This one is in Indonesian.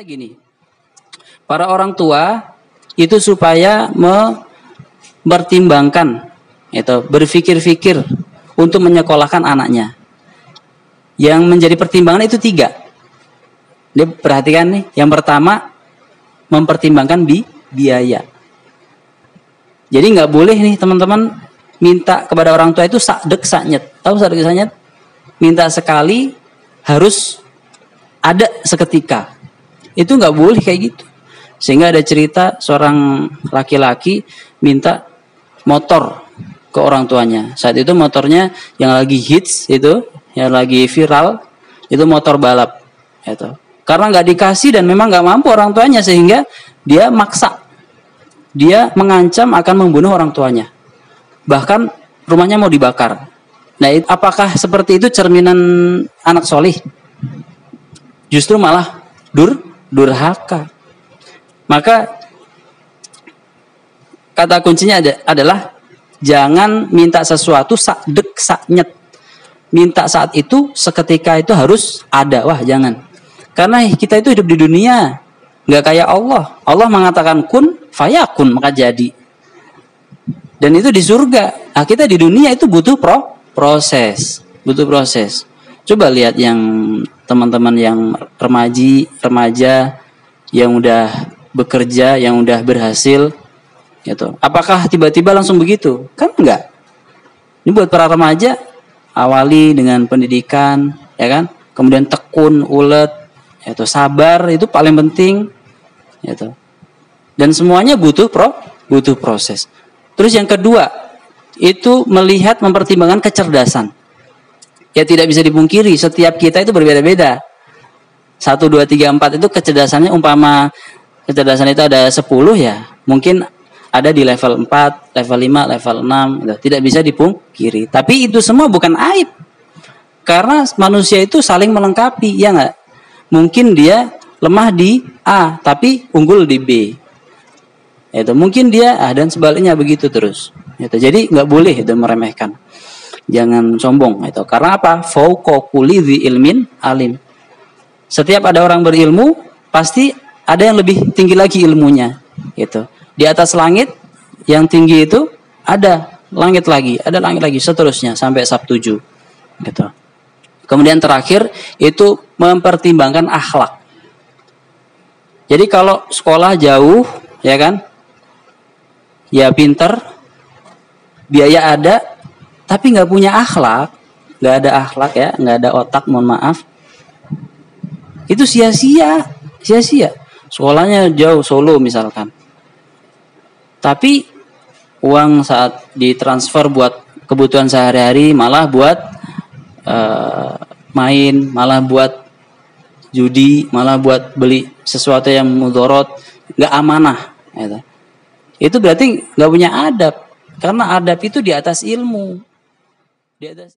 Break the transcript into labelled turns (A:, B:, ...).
A: gini, para orang tua itu supaya mempertimbangkan, itu berpikir-pikir untuk menyekolahkan anaknya. Yang menjadi pertimbangan itu tiga. Dia perhatikan nih, yang pertama mempertimbangkan bi biaya. Jadi nggak boleh nih teman-teman minta kepada orang tua itu sak dek saknyet. Tahu sak dek saknyet? Minta sekali harus ada seketika itu nggak boleh kayak gitu. Sehingga ada cerita seorang laki-laki minta motor ke orang tuanya. Saat itu motornya yang lagi hits itu, yang lagi viral, itu motor balap. Itu. Karena nggak dikasih dan memang nggak mampu orang tuanya sehingga dia maksa. Dia mengancam akan membunuh orang tuanya. Bahkan rumahnya mau dibakar. Nah, apakah seperti itu cerminan anak solih? Justru malah dur durhaka. Maka kata kuncinya adalah jangan minta sesuatu sak dek sak nyet. Minta saat itu seketika itu harus ada. Wah, jangan. Karena kita itu hidup di dunia, nggak kayak Allah. Allah mengatakan kun fayakun maka jadi. Dan itu di surga. Nah, kita di dunia itu butuh pro proses, butuh proses. Coba lihat yang teman-teman yang remaji, remaja yang udah bekerja, yang udah berhasil gitu. Apakah tiba-tiba langsung begitu? Kan enggak. Ini buat para remaja awali dengan pendidikan, ya kan? Kemudian tekun, ulet, itu sabar itu paling penting, gitu. Dan semuanya butuh pro, butuh proses. Terus yang kedua, itu melihat mempertimbangkan kecerdasan ya tidak bisa dipungkiri setiap kita itu berbeda-beda. Satu, dua, tiga, empat itu kecerdasannya umpama kecerdasan itu ada sepuluh ya, mungkin ada di level empat, level lima, level enam, gitu. tidak bisa dipungkiri. Tapi itu semua bukan aib. Karena manusia itu saling melengkapi, ya nggak? Mungkin dia lemah di A, tapi unggul di B. Itu mungkin dia ah dan sebaliknya begitu terus. Itu. Jadi nggak boleh itu meremehkan. Jangan sombong itu karena apa? Fauqa ilmin alim. Setiap ada orang berilmu pasti ada yang lebih tinggi lagi ilmunya itu di atas langit yang tinggi itu ada langit lagi ada langit lagi seterusnya sampai sab tujuh gitu kemudian terakhir itu mempertimbangkan akhlak. Jadi kalau sekolah jauh ya kan ya pinter biaya ada tapi nggak punya akhlak, nggak ada akhlak ya, nggak ada otak, mohon maaf, itu sia-sia, sia-sia. Sekolahnya jauh Solo misalkan, tapi uang saat ditransfer buat kebutuhan sehari-hari malah buat uh, main, malah buat judi, malah buat beli sesuatu yang mudorot, nggak amanah. Gitu. Itu berarti nggak punya adab, karena adab itu di atas ilmu. Dia ada